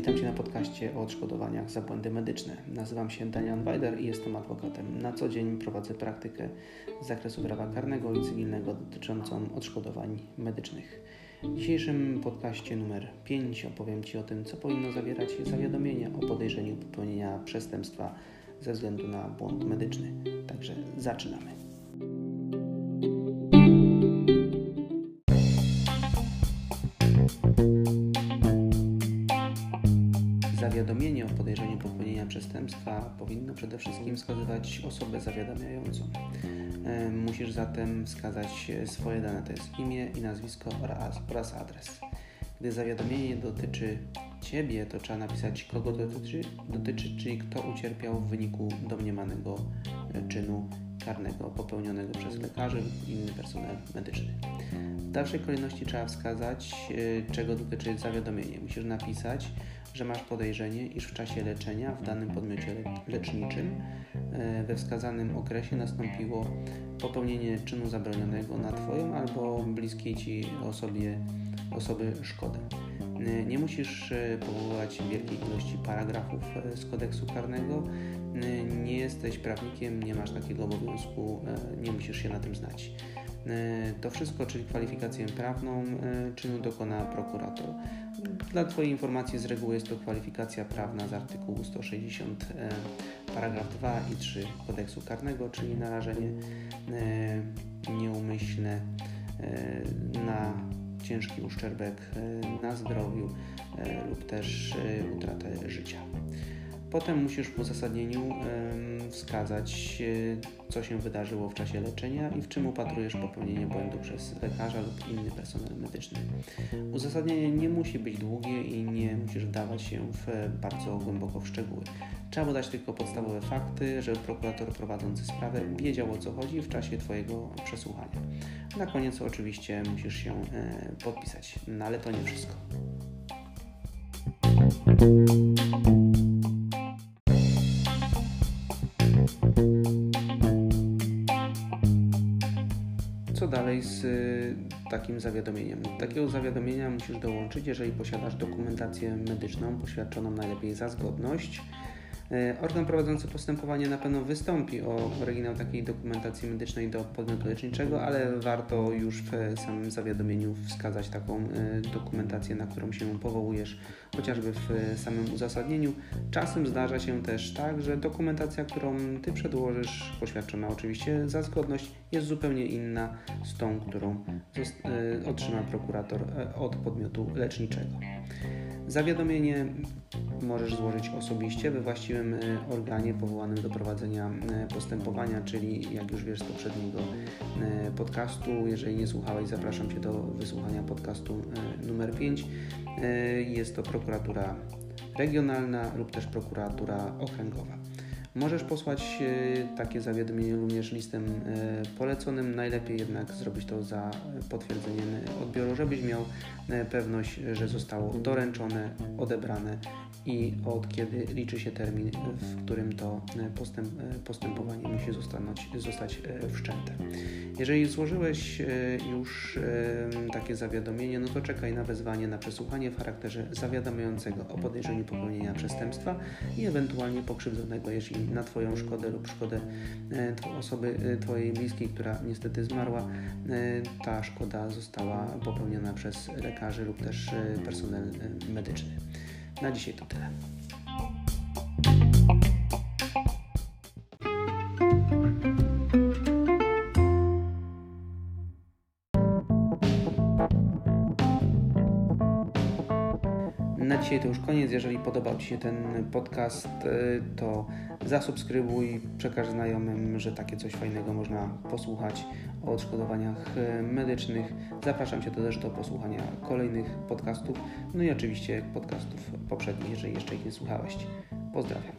witam Cię na podcaście o odszkodowaniach za błędy medyczne. Nazywam się Daniel Weider i jestem adwokatem. Na co dzień prowadzę praktykę z zakresu prawa karnego i cywilnego dotyczącą odszkodowań medycznych. W dzisiejszym podcaście numer 5 opowiem Ci o tym, co powinno zawierać zawiadomienie o podejrzeniu popełnienia przestępstwa ze względu na błąd medyczny. Także zaczynamy. Zawiadomienie o podejrzeniu popełnienia przestępstwa powinno przede wszystkim wskazywać osobę zawiadamiającą. E, musisz zatem wskazać swoje dane, to jest imię i nazwisko oraz, oraz adres. Gdy zawiadomienie dotyczy Ciebie, to trzeba napisać kogo dotyczy, dotyczy, czyli kto ucierpiał w wyniku domniemanego e, czynu karnego popełnionego przez lekarzy lub inny personel medyczny. W dalszej kolejności trzeba wskazać, e, czego dotyczy zawiadomienie. Musisz napisać, że masz podejrzenie, iż w czasie leczenia w danym podmiocie leczniczym e, we wskazanym okresie nastąpiło popełnienie czynu zabronionego na Twoją albo bliskiej Ci osobie, osoby szkodę. E, nie musisz e, powoływać wielkiej ilości paragrafów z kodeksu karnego. Nie jesteś prawnikiem, nie masz takiego obowiązku, nie musisz się na tym znać. To wszystko, czyli kwalifikację prawną czynu dokona prokurator. Dla Twojej informacji z reguły jest to kwalifikacja prawna z artykułu 160 e, paragraf 2 i 3 kodeksu karnego, czyli narażenie e, nieumyślne e, na ciężki uszczerbek na zdrowiu lub też utratę życia. Potem musisz w uzasadnieniu wskazać, e, co się wydarzyło w czasie leczenia i w czym upatrujesz popełnienie błędu przez lekarza lub inny personel medyczny. Uzasadnienie nie musi być długie i nie musisz wdawać się w bardzo głęboko w szczegóły. Trzeba podać tylko podstawowe fakty, żeby prokurator prowadzący sprawę wiedział o co chodzi w czasie Twojego przesłuchania. Na koniec oczywiście musisz się e, podpisać, no ale to nie wszystko. Co dalej z y, takim zawiadomieniem? Takiego zawiadomienia musisz dołączyć, jeżeli posiadasz dokumentację medyczną poświadczoną najlepiej za zgodność E, organ prowadzący postępowanie na pewno wystąpi o oryginał takiej dokumentacji medycznej do podmiotu leczniczego, ale warto już w samym zawiadomieniu wskazać taką e, dokumentację, na którą się powołujesz, chociażby w samym uzasadnieniu. Czasem zdarza się też tak, że dokumentacja, którą Ty przedłożysz, poświadczona oczywiście za zgodność, jest zupełnie inna z tą, którą e, otrzyma prokurator od podmiotu leczniczego. Zawiadomienie możesz złożyć osobiście we właściwym e, organie powołanym do prowadzenia e, postępowania, czyli jak już wiesz z poprzedniego e, podcastu, jeżeli nie słuchałeś, zapraszam Cię do wysłuchania podcastu numer 5. Jest to prokuratura regionalna lub też prokuratura okręgowa. Możesz posłać e, takie zawiadomienie również listem e, poleconym. Najlepiej jednak zrobić to za potwierdzeniem odbioru, żebyś miał e, pewność, że zostało doręczone, odebrane i od kiedy liczy się termin, w którym to postęp, postępowanie musi zostać, zostać wszczęte. Jeżeli złożyłeś już takie zawiadomienie, no to czekaj na wezwanie na przesłuchanie w charakterze zawiadamiającego o podejrzeniu popełnienia przestępstwa i ewentualnie pokrzywdzonego, jeśli na Twoją szkodę lub szkodę e, osoby e, Twojej bliskiej, która niestety zmarła, e, ta szkoda została popełniona przez lekarzy lub też personel medyczny. Na dzisiaj to tyle. Na dzisiaj to już koniec. Jeżeli podobał Ci się ten podcast, y, to zasubskrybuj, przekaż znajomym, że takie coś fajnego można posłuchać o odszkodowaniach y, medycznych. Zapraszam Cię też do posłuchania kolejnych podcastów, no i oczywiście podcastów poprzednich, jeżeli jeszcze ich nie słuchałeś. Pozdrawiam.